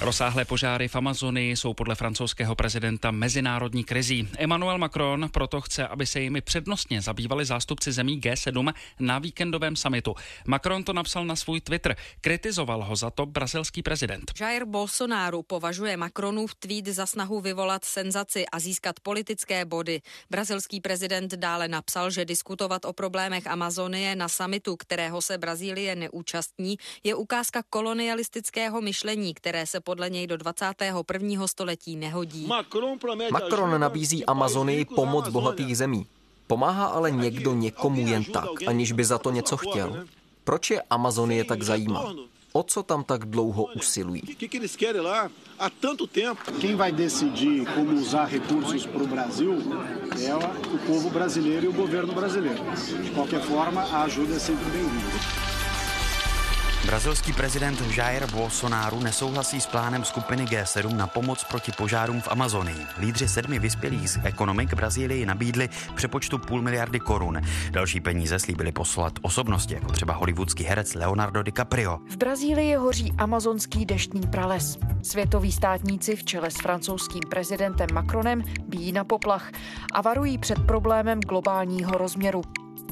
Rozsáhlé požáry v Amazonii jsou podle francouzského prezidenta mezinárodní krizí. Emmanuel Macron proto chce, aby se jimi přednostně zabývali zástupci zemí G7 na víkendovém samitu. Macron to napsal na svůj Twitter. Kritizoval ho za to brazilský prezident. Jair Bolsonaro považuje Macronův tweet za snahu vyvolat senzaci a získat politické body. Brazilský prezident dále napsal, že diskutovat o problémech Amazonie na samitu, kterého se Brazílie neúčastní, je ukázka kolonialistického myšlení, které se podle něj do 21. století nehodí. Macron nabízí Amazonii pomoc bohatých zemí. Pomáhá ale někdo někomu jen tak, aniž by za to něco chtěl. Proč je Amazonie tak zajímá? O co tam tak dlouho usilují? Quem vai decidir como usar recursos para o Brasil é o povo brasileiro e o governo brasileiro. De qualquer forma, a ajuda é sempre bem-vinda. Brazilský prezident Jair Bolsonaro nesouhlasí s plánem skupiny G7 na pomoc proti požárům v Amazonii. Lídři sedmi vyspělých ekonomik Brazílii nabídli přepočtu půl miliardy korun. Další peníze slíbili poslat osobnosti, jako třeba hollywoodský herec Leonardo DiCaprio. V Brazílii hoří amazonský deštný prales. Světoví státníci v čele s francouzským prezidentem Macronem bíjí na poplach a varují před problémem globálního rozměru.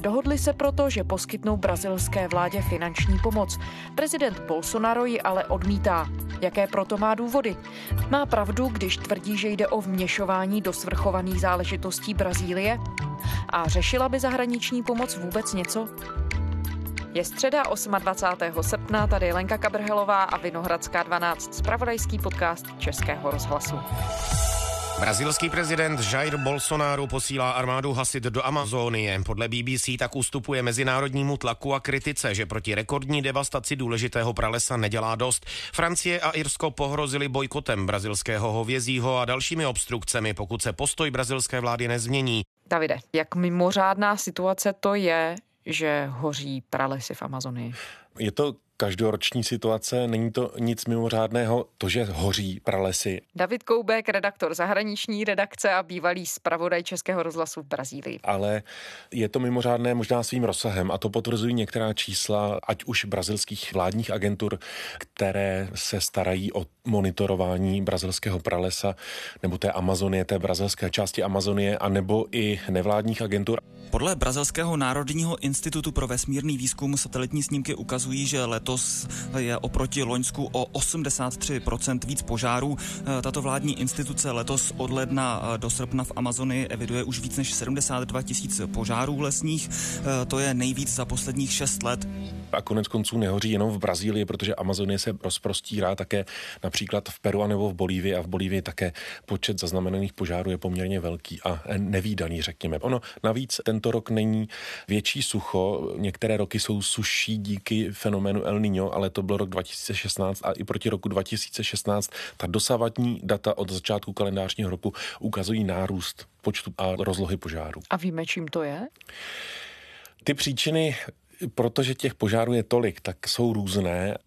Dohodli se proto, že poskytnou brazilské vládě finanční pomoc. Prezident Bolsonaro ji ale odmítá. Jaké proto má důvody? Má pravdu, když tvrdí, že jde o vměšování do svrchovaných záležitostí Brazílie? A řešila by zahraniční pomoc vůbec něco? Je středa 28. srpna, tady Lenka Kabrhelová a Vinohradská 12, spravodajský podcast Českého rozhlasu. Brazilský prezident Jair Bolsonaro posílá armádu hasit do Amazónie. Podle BBC tak ustupuje mezinárodnímu tlaku a kritice, že proti rekordní devastaci důležitého pralesa nedělá dost. Francie a Irsko pohrozili bojkotem brazilského hovězího a dalšími obstrukcemi, pokud se postoj brazilské vlády nezmění. Davide, jak mimořádná situace to je, že hoří pralesy v Amazonii? Je to každoroční situace, není to nic mimořádného, to, že hoří pralesy. David Koubek, redaktor zahraniční redakce a bývalý zpravodaj Českého rozhlasu v Brazílii. Ale je to mimořádné možná svým rozsahem a to potvrzují některá čísla, ať už brazilských vládních agentur, které se starají o monitorování brazilského pralesa nebo té Amazonie, té brazilské části Amazonie, a nebo i nevládních agentur. Podle Brazilského národního institutu pro vesmírný výzkum satelitní snímky ukazují, že letos je oproti Loňsku o 83% víc požárů. Tato vládní instituce letos od ledna do srpna v Amazonii eviduje už víc než 72 tisíc požárů lesních. To je nejvíc za posledních 6 let. A konec konců nehoří jenom v Brazílii, protože Amazonie se rozprostírá také například v Peru nebo v Bolívii a v Bolívii také počet zaznamenaných požárů je poměrně velký a nevýdaný, řekněme. Ono navíc tento rok není větší sucho, některé roky jsou suší díky fenoménu El Niño, ale to byl rok 2016 a i proti roku 2016 ta dosavadní data od začátku kalendářního roku ukazují nárůst počtu a rozlohy požáru. A víme, čím to je? Ty příčiny protože těch požárů je tolik, tak jsou různé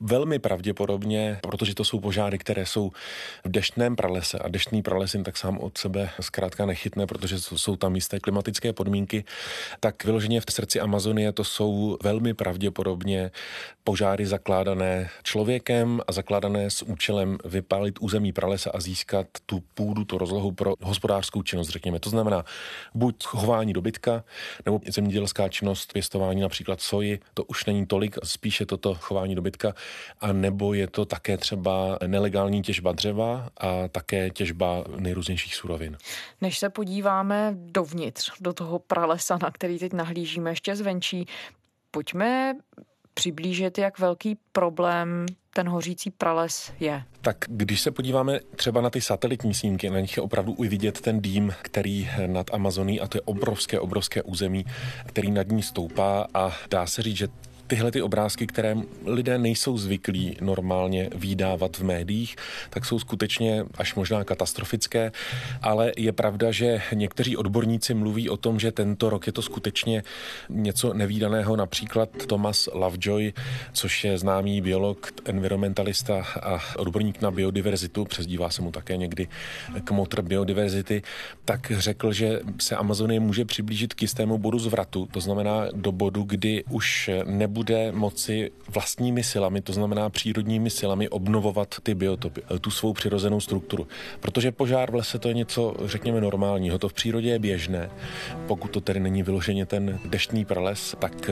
Velmi pravděpodobně, protože to jsou požáry, které jsou v deštném pralese a deštný prales jim tak sám od sebe zkrátka nechytne, protože jsou tam jisté klimatické podmínky, tak vyloženě v srdci Amazonie to jsou velmi pravděpodobně požáry zakládané člověkem a zakládané s účelem vypálit území pralesa a získat tu půdu, tu rozlohu pro hospodářskou činnost, řekněme. To znamená buď chování dobytka, nebo zemědělská činnost, pěstování například soji, to už není tolik, spíše toto chování dobytka, a nebo je to také třeba nelegální těžba dřeva a také těžba nejrůznějších surovin. Než se podíváme dovnitř, do toho pralesa, na který teď nahlížíme ještě zvenčí, pojďme přiblížit, jak velký problém ten hořící prales je. Tak když se podíváme třeba na ty satelitní snímky, na nich je opravdu i vidět ten dým, který nad Amazoní, a to je obrovské, obrovské území, který nad ní stoupá a dá se říct, že tyhle ty obrázky, které lidé nejsou zvyklí normálně výdávat v médiích, tak jsou skutečně až možná katastrofické, ale je pravda, že někteří odborníci mluví o tom, že tento rok je to skutečně něco nevýdaného, například Thomas Lovejoy, což je známý biolog, environmentalista a odborník na biodiverzitu, přezdívá se mu také někdy kmotr biodiverzity, tak řekl, že se Amazonie může přiblížit k jistému bodu zvratu, to znamená do bodu, kdy už nebude bude moci vlastními silami, to znamená přírodními silami, obnovovat ty biotopy, tu svou přirozenou strukturu. Protože požár v lese to je něco, řekněme, normálního. To v přírodě je běžné. Pokud to tedy není vyloženě ten deštný prales, tak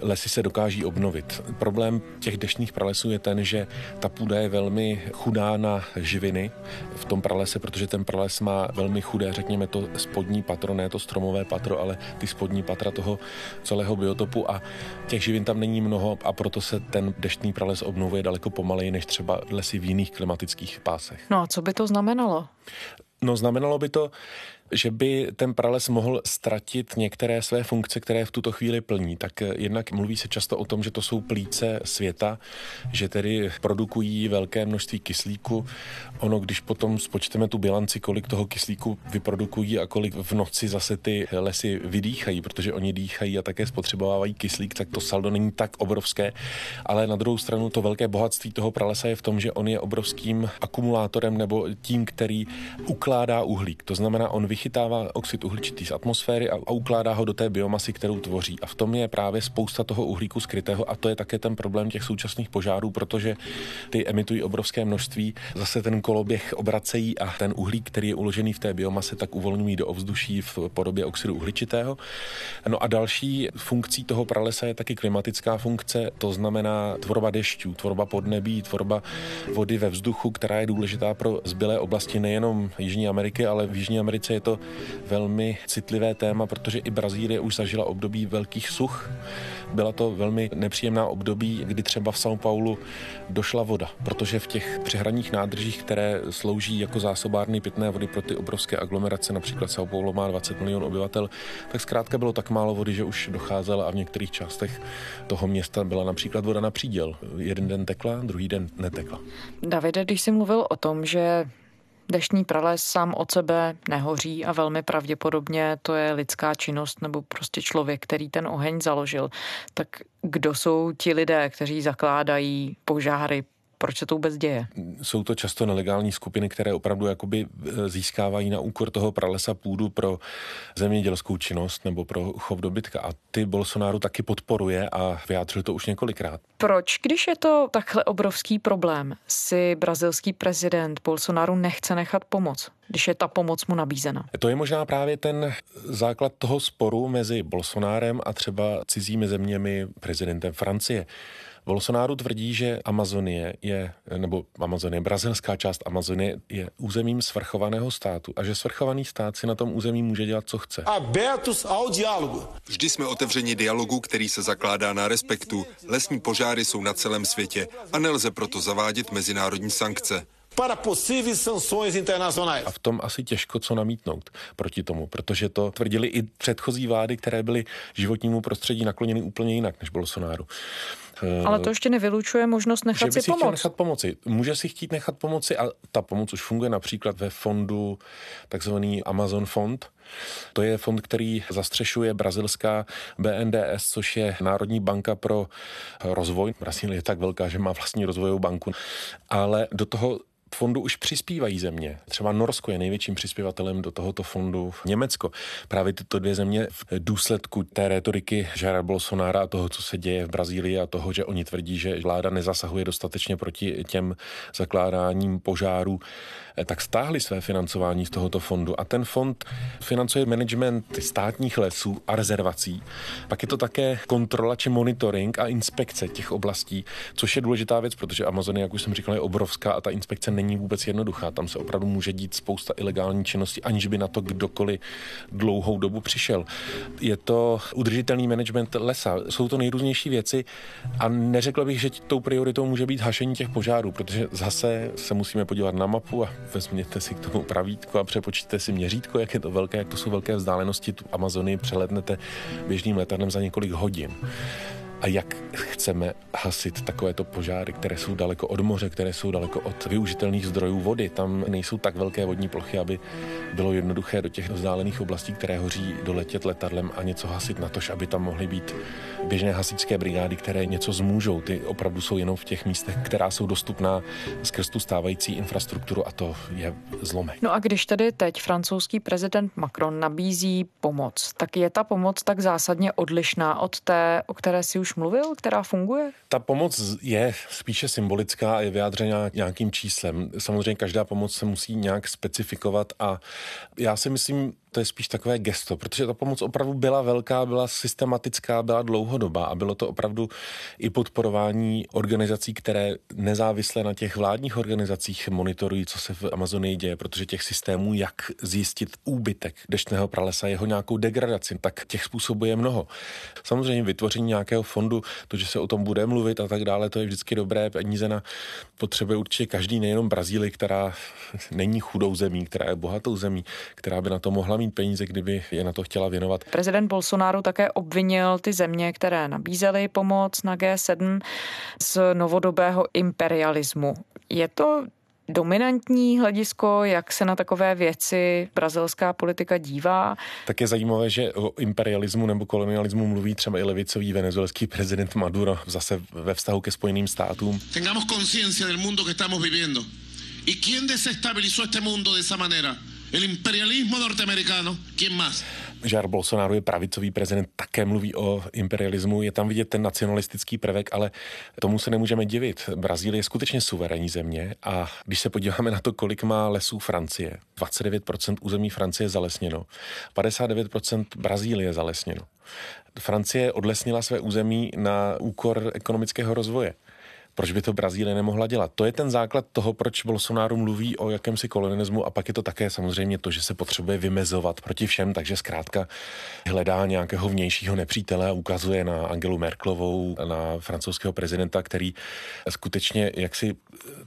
lesy se dokáží obnovit. Problém těch deštných pralesů je ten, že ta půda je velmi chudá na živiny v tom pralese, protože ten prales má velmi chudé, řekněme to spodní patro, ne to stromové patro, ale ty spodní patra toho celého biotopu a těch živin tam není mnoho a proto se ten deštný prales obnovuje daleko pomaleji než třeba lesy v jiných klimatických pásech. No a co by to znamenalo? No znamenalo by to, že by ten prales mohl ztratit některé své funkce, které v tuto chvíli plní. Tak jednak mluví se často o tom, že to jsou plíce světa, že tedy produkují velké množství kyslíku. Ono, když potom spočteme tu bilanci, kolik toho kyslíku vyprodukují a kolik v noci zase ty lesy vydýchají, protože oni dýchají a také spotřebovávají kyslík, tak to saldo není tak obrovské. Ale na druhou stranu to velké bohatství toho pralesa je v tom, že on je obrovským akumulátorem nebo tím, který ukládá uhlík. To znamená, on vychytává oxid uhličitý z atmosféry a, ukládá ho do té biomasy, kterou tvoří. A v tom je právě spousta toho uhlíku skrytého a to je také ten problém těch současných požárů, protože ty emitují obrovské množství. Zase ten koloběh obracejí a ten uhlík, který je uložený v té biomase, tak uvolňují do ovzduší v podobě oxidu uhličitého. No a další funkcí toho pralesa je taky klimatická funkce, to znamená tvorba dešťů, tvorba podnebí, tvorba vody ve vzduchu, která je důležitá pro zbylé oblasti nejenom Jižní Ameriky, ale v Jižní Americe je to velmi citlivé téma, protože i Brazílie už zažila období velkých such. Byla to velmi nepříjemná období, kdy třeba v São Paulo došla voda, protože v těch přehraních nádržích, které slouží jako zásobárny pitné vody pro ty obrovské aglomerace, například São Paulo má 20 milionů obyvatel, tak zkrátka bylo tak málo vody, že už docházela a v některých částech toho města byla například voda na příděl. Jeden den tekla, druhý den netekla. Davide, když jsi mluvil o tom, že Deštný prales sám od sebe nehoří a velmi pravděpodobně to je lidská činnost nebo prostě člověk, který ten oheň založil. Tak kdo jsou ti lidé, kteří zakládají požáry, proč se to vůbec děje? Jsou to často nelegální skupiny, které opravdu jakoby e, získávají na úkor toho pralesa půdu pro zemědělskou činnost nebo pro chov dobytka. A ty Bolsonaro taky podporuje a vyjádřil to už několikrát. Proč, když je to takhle obrovský problém, si brazilský prezident Bolsonaro nechce nechat pomoc? když je ta pomoc mu nabízena. To je možná právě ten základ toho sporu mezi Bolsonárem a třeba cizími zeměmi, prezidentem Francie. Bolsonaro tvrdí, že Amazonie je, nebo Amazonie, brazilská část Amazonie je územím svrchovaného státu a že svrchovaný stát si na tom území může dělat, co chce. Ao diálogo. Vždy jsme otevřeni dialogu, který se zakládá na respektu. Lesní požáry jsou na celém světě a nelze proto zavádět mezinárodní sankce para possíveis sanções internacionais. A v tom asi těžko co namítnout proti tomu, protože to tvrdili i předchozí vlády, které byly životnímu prostředí nakloněny úplně jinak než Bolsonaro. Ale to ještě nevylučuje možnost nechat že si, pomoct. nechat pomoci. Může si chtít nechat pomoci a ta pomoc už funguje například ve fondu, takzvaný Amazon fond, to je fond, který zastřešuje brazilská BNDS, což je Národní banka pro rozvoj. Brazílie je tak velká, že má vlastní rozvojovou banku. Ale do toho fondu už přispívají země. Třeba Norsko je největším přispěvatelem do tohoto fondu. Německo. Právě tyto dvě země v důsledku té retoriky Jaira Bolsonara a toho, co se děje v Brazílii a toho, že oni tvrdí, že vláda nezasahuje dostatečně proti těm zakládáním požárů, eh, tak stáhli své financování z tohoto fondu. A ten fond financuje management státních lesů a rezervací. Pak je to také kontrola či monitoring a inspekce těch oblastí, což je důležitá věc, protože Amazonie, jak už jsem říkal, je obrovská a ta inspekce není vůbec jednoduchá. Tam se opravdu může dít spousta ilegální činnosti, aniž by na to kdokoliv dlouhou dobu přišel. Je to udržitelný management lesa. Jsou to nejrůznější věci a neřekl bych, že tou prioritou může být hašení těch požárů, protože zase se musíme podívat na mapu a vezměte si k tomu pravítko a přepočtěte si měřítko, jak je to velké, jak to jsou velké vzdálenosti. Tu Amazonii přeletnete běžným letadlem za několik hodin a jak chceme hasit takovéto požáry, které jsou daleko od moře, které jsou daleko od využitelných zdrojů vody. Tam nejsou tak velké vodní plochy, aby bylo jednoduché do těch vzdálených oblastí, které hoří, doletět letadlem a něco hasit na tož, aby tam mohly být běžné hasičské brigády, které něco zmůžou. Ty opravdu jsou jenom v těch místech, která jsou dostupná skrz tu stávající infrastrukturu a to je zlomek. No a když tedy teď francouzský prezident Macron nabízí pomoc, tak je ta pomoc tak zásadně odlišná od té, o které si už už mluvil, která funguje? Ta pomoc je spíše symbolická a je vyjádřena nějakým číslem. Samozřejmě každá pomoc se musí nějak specifikovat a já si myslím, to je spíš takové gesto, protože ta pomoc opravdu byla velká, byla systematická, byla dlouhodobá a bylo to opravdu i podporování organizací, které nezávisle na těch vládních organizacích monitorují, co se v Amazonii děje, protože těch systémů, jak zjistit úbytek deštného pralesa, jeho nějakou degradaci, tak těch způsobů je mnoho. Samozřejmě vytvoření nějakého fondu, to, že se o tom bude mluvit a tak dále, to je vždycky dobré. Peníze na potřebuje určitě každý, nejenom Brazílii, která není chudou zemí, která je bohatou zemí, která by na to mohla mít peníze, kdyby je na to chtěla věnovat. Prezident Bolsonaro také obvinil ty země, které nabízely pomoc na G7 z novodobého imperialismu. Je to dominantní hledisko, jak se na takové věci brazilská politika dívá. Tak je zajímavé, že o imperialismu nebo kolonialismu mluví třeba i levicový venezuelský prezident Maduro zase ve vztahu ke Spojeným státům. Tengamos conciencia del mundo que estamos viviendo. ¿Y quién desestabilizó este mundo de esa manera? El imperialismo norteamericano. ¿Quién más? Jair Bolsonaro je pravicový prezident, také mluví o imperialismu, je tam vidět ten nacionalistický prvek, ale tomu se nemůžeme divit. Brazílie je skutečně suverénní země a když se podíváme na to, kolik má lesů Francie, 29% území Francie je zalesněno, 59% Brazílie je zalesněno. Francie odlesnila své území na úkor ekonomického rozvoje. Proč by to Brazílie nemohla dělat? To je ten základ toho, proč Bolsonaro mluví o jakémsi kolonialismu a pak je to také samozřejmě to, že se potřebuje vymezovat proti všem, takže zkrátka hledá nějakého vnějšího nepřítele a ukazuje na Angelu Merklovou, na francouzského prezidenta, který skutečně jaksi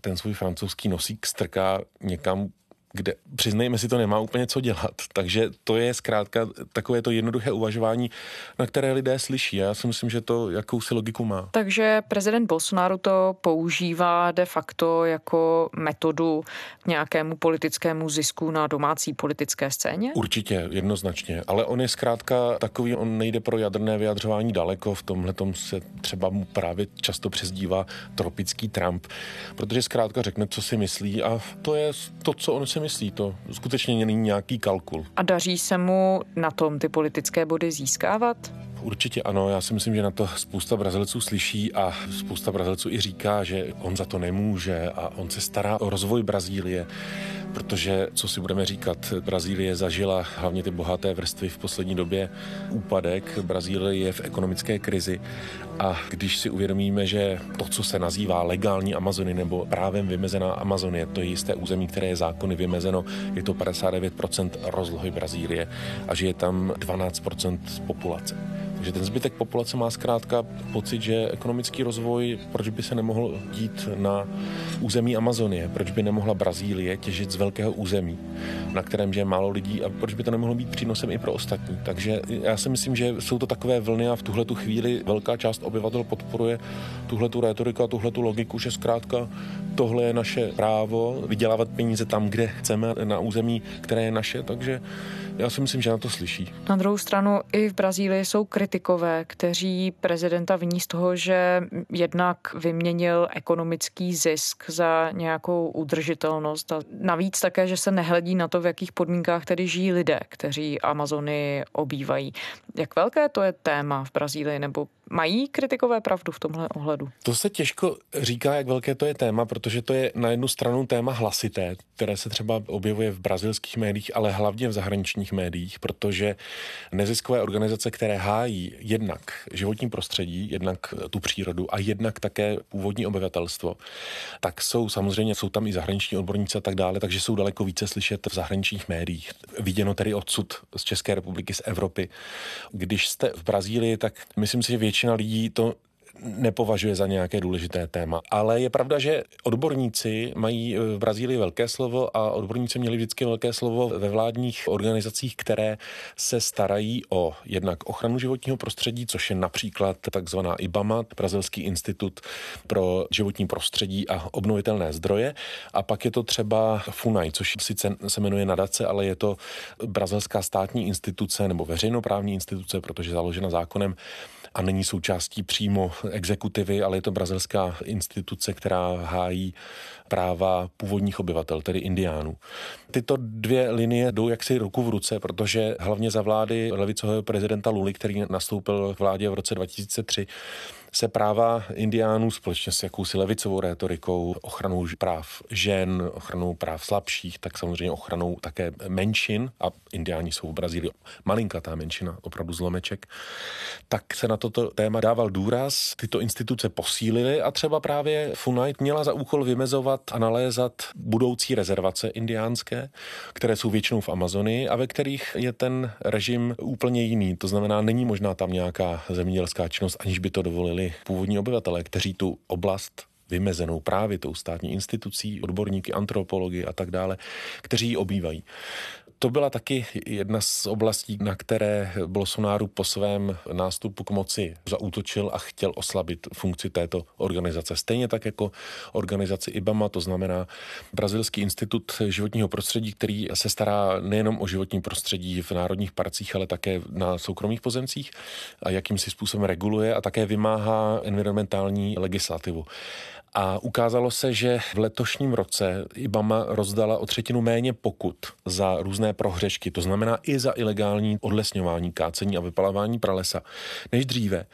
ten svůj francouzský nosík strká někam, kde přiznejme si to nemá úplně co dělat. Takže to je zkrátka takové to jednoduché uvažování, na které lidé slyší. Já si myslím, že to jakousi logiku má. Takže prezident Bolsonaro to používá de facto jako metodu k nějakému politickému zisku na domácí politické scéně? Určitě, jednoznačně. Ale on je zkrátka takový, on nejde pro jadrné vyjadřování daleko. V tomhle se třeba mu právě často přezdívá tropický Trump, protože zkrátka řekne, co si myslí a to je to, co on si si myslí, to skutečně není nějaký kalkul. A daří se mu na tom ty politické body získávat? Určitě ano, já si myslím, že na to spousta Brazilců slyší a spousta Brazilců i říká, že on za to nemůže a on se stará o rozvoj Brazílie protože, co si budeme říkat, Brazílie zažila hlavně ty bohaté vrstvy v poslední době úpadek. Brazílie je v ekonomické krizi a když si uvědomíme, že to, co se nazývá legální Amazony nebo právem vymezená Amazonie, to je jisté území, které je zákony vymezeno, je to 59% rozlohy Brazílie a že je tam 12% populace. Takže ten zbytek populace má zkrátka pocit, že ekonomický rozvoj, proč by se nemohl dít na území Amazonie, proč by nemohla Brazílie těžit z velkého území, na kterém je málo lidí a proč by to nemohlo být přínosem i pro ostatní. Takže já si myslím, že jsou to takové vlny a v tuhle tu chvíli velká část obyvatel podporuje tuhle tu retoriku a tuhle tu logiku, že zkrátka tohle je naše právo vydělávat peníze tam, kde chceme, na území, které je naše, takže já si myslím, že na to slyší. Na druhou stranu i v Brazílii jsou kritikové, kteří prezidenta viní z toho, že jednak vyměnil ekonomický zisk za nějakou udržitelnost a navíc také, že se nehledí na to, v jakých podmínkách tedy žijí lidé, kteří Amazony obývají. Jak velké to je téma v Brazílii nebo Mají kritikové pravdu v tomhle ohledu? To se těžko říká, jak velké to je téma, protože to je na jednu stranu téma hlasité, které se třeba objevuje v brazilských médiích, ale hlavně v zahraničních médiích, protože neziskové organizace, které hájí jednak životní prostředí, jednak tu přírodu a jednak také původní obyvatelstvo, tak jsou samozřejmě, jsou tam i zahraniční odborníci a tak dále, takže jsou daleko více slyšet v zahraničních médiích. Viděno tedy odsud z České republiky, z Evropy. Když jste v Brazílii, tak myslím si, že většina lidí to nepovažuje za nějaké důležité téma. Ale je pravda, že odborníci mají v Brazílii velké slovo a odborníci měli vždycky velké slovo ve vládních organizacích, které se starají o jednak ochranu životního prostředí, což je například takzvaná IBAMA, Brazilský institut pro životní prostředí a obnovitelné zdroje. A pak je to třeba FUNAI, což sice se jmenuje nadace, ale je to brazilská státní instituce nebo veřejnoprávní instituce, protože je založena zákonem a není součástí přímo exekutivy, ale je to brazilská instituce, která hájí práva původních obyvatel, tedy indiánů. Tyto dvě linie jdou jaksi ruku v ruce, protože hlavně za vlády levicového prezidenta Luli, který nastoupil k vládě v roce 2003, se práva indiánů společně s jakousi levicovou rétorikou, ochranou práv žen, ochranou práv slabších, tak samozřejmě ochranou také menšin, a indiáni jsou v Brazílii malinkatá menšina, opravdu zlomeček, tak se na toto téma dával důraz, tyto instituce posílily a třeba právě Funajt měla za úkol vymezovat a nalézat budoucí rezervace indiánské, které jsou většinou v Amazonii a ve kterých je ten režim úplně jiný. To znamená, není možná tam nějaká zemědělská činnost, aniž by to dovolili původní obyvatelé, kteří tu oblast vymezenou právě tou státní institucí, odborníky, antropologi a tak dále, kteří ji obývají. To byla taky jedna z oblastí, na které Bolsonaro po svém nástupu k moci zaútočil a chtěl oslabit funkci této organizace. Stejně tak jako organizaci IBAMA, to znamená Brazilský institut životního prostředí, který se stará nejenom o životní prostředí v národních parcích, ale také na soukromých pozemcích a jakým si způsobem reguluje a také vymáhá environmentální legislativu. A ukázalo se, že v letošním roce IBAMA rozdala o třetinu méně pokut za různé prohřešky, to znamená i za ilegální odlesňování, kácení a vypalování pralesa, než dříve.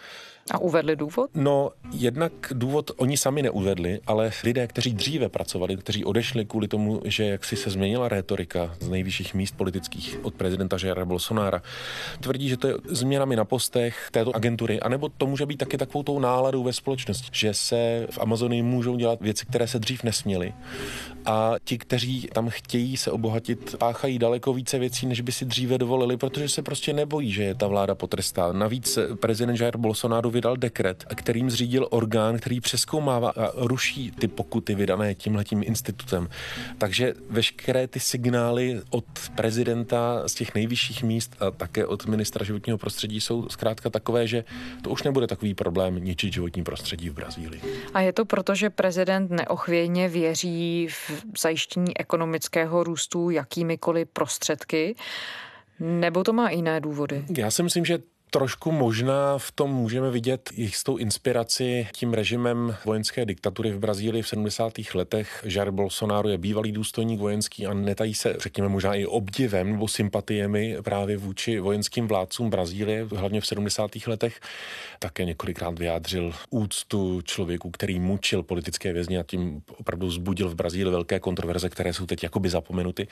A uvedli důvod? No, jednak důvod oni sami neuvedli, ale lidé, kteří dříve pracovali, kteří odešli kvůli tomu, že jak si se změnila rétorika z nejvyšších míst politických od prezidenta Jaira Bolsonára, tvrdí, že to je změnami na postech této agentury, anebo to může být taky takovou tou náladou ve společnosti, že se v Amazonii můžou dělat věci, které se dřív nesměly. A ti, kteří tam chtějí se obohatit, páchají daleko více věcí, než by si dříve dovolili, protože se prostě nebojí, že je ta vláda potrestá. Navíc prezident Jair Bolsonaro vydal dekret, kterým zřídil orgán, který přeskoumává a ruší ty pokuty vydané tímhletím institutem. Takže veškeré ty signály od prezidenta z těch nejvyšších míst a také od ministra životního prostředí jsou zkrátka takové, že to už nebude takový problém ničit životní prostředí v Brazílii. A je to proto, že prezident neochvějně věří v zajištění ekonomického růstu jakýmikoliv prostředky, nebo to má jiné důvody? Já si myslím, že trošku možná v tom můžeme vidět jistou inspiraci tím režimem vojenské diktatury v Brazílii v 70. letech. Jair Bolsonaro je bývalý důstojník vojenský a netají se, řekněme, možná i obdivem nebo sympatiemi právě vůči vojenským vládcům Brazílie, hlavně v 70. letech. Také několikrát vyjádřil úctu člověku, který mučil politické vězně a tím opravdu zbudil v Brazílii velké kontroverze, které jsou teď jakoby zapomenuty.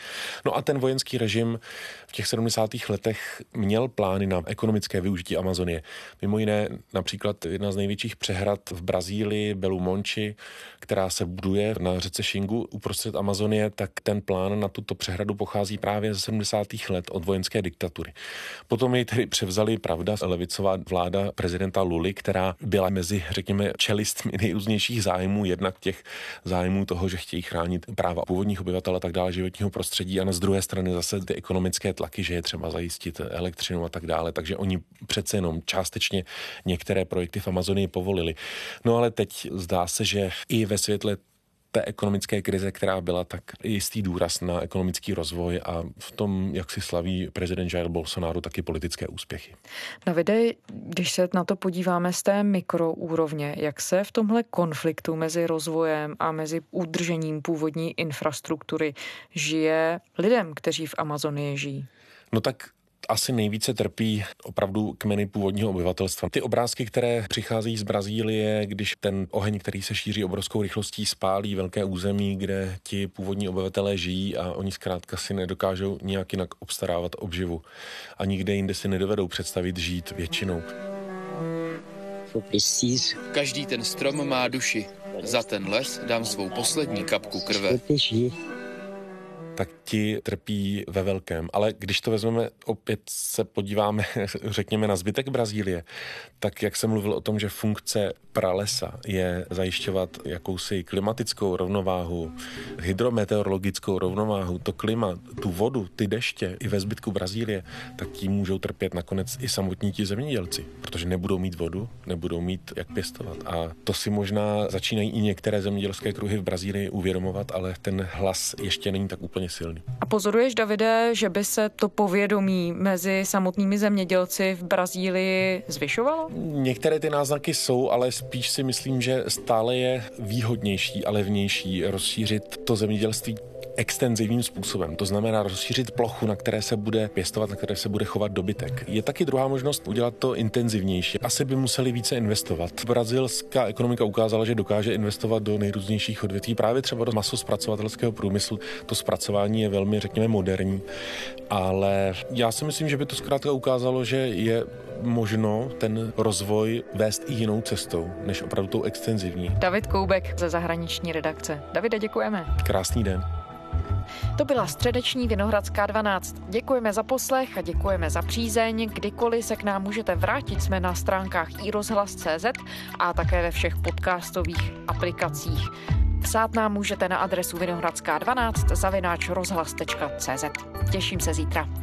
No a ten vojenský režim v těch 70. letech měl plány na ekonomické využití Amazonie. Mimo jiné například jedna z největších přehrad v Brazílii, Belu Monchi, která se buduje na řece Shingu uprostřed Amazonie, tak ten plán na tuto přehradu pochází právě ze 70. let od vojenské diktatury. Potom jej tedy převzali, pravda, levicová vláda prezidenta Luli, která byla mezi, řekněme, čelistmi nejrůznějších zájmů, jednak těch zájmů toho, že chtějí chránit práva původních obyvatel a tak dále, životního prostředí a na z druhé strany zase ty ekonomické tlaky, že je třeba zajistit elektřinu a tak dále. Takže oni přece jenom částečně některé projekty v Amazonii povolili. No ale teď zdá se, že i ve světle té ekonomické krize, která byla, tak jistý důraz na ekonomický rozvoj a v tom, jak si slaví prezident Jair Bolsonaro, taky politické úspěchy. Davide, když se na to podíváme z té mikroúrovně, jak se v tomhle konfliktu mezi rozvojem a mezi udržením původní infrastruktury žije lidem, kteří v Amazonii žijí? No tak asi nejvíce trpí opravdu kmeny původního obyvatelstva. Ty obrázky, které přicházejí z Brazílie, když ten oheň, který se šíří obrovskou rychlostí, spálí velké území, kde ti původní obyvatelé žijí a oni zkrátka si nedokážou nějak jinak obstarávat obživu. A nikde jinde si nedovedou představit žít většinou. Každý ten strom má duši. Za ten les dám svou poslední kapku krve tak ti trpí ve velkém. Ale když to vezmeme, opět se podíváme, řekněme, na zbytek Brazílie, tak jak jsem mluvil o tom, že funkce pralesa je zajišťovat jakousi klimatickou rovnováhu, hydrometeorologickou rovnováhu, to klima, tu vodu, ty deště i ve zbytku Brazílie, tak tím můžou trpět nakonec i samotní ti zemědělci, protože nebudou mít vodu, nebudou mít jak pěstovat. A to si možná začínají i některé zemědělské kruhy v Brazílii uvědomovat, ale ten hlas ještě není tak úplně silný. udržitelný. A pozoruješ, Davide, že by se to povědomí mezi samotnými zemědělci v Brazílii zvyšovalo? Některé ty náznaky jsou, ale spíš si myslím, že stále je výhodnější a levnější rozšířit to zemědělství extenzivním způsobem. To znamená rozšířit plochu, na které se bude pěstovat, na které se bude chovat dobytek. Je taky druhá možnost udělat to intenzivnější. Asi by museli více investovat. Brazilská ekonomika ukázala, že dokáže investovat do nejrůznějších odvětví, právě třeba do masospracovatelského průmyslu. To zpracování je velmi, řekněme, moderní, ale já si myslím, že by to zkrátka ukázalo, že je možno ten rozvoj vést i jinou cestou, než opravdu tou extenzivní. David Koubek ze zahraniční redakce. Davide, děkujeme. Krásný den. To byla středeční Vinohradská 12. Děkujeme za poslech a děkujeme za přízeň. Kdykoliv se k nám můžete vrátit, jsme na stránkách iRozhlas.cz a také ve všech podcastových aplikacích. Psát nám můžete na adresu vinohradská12 zavináč rozhlas.cz. Těším se zítra.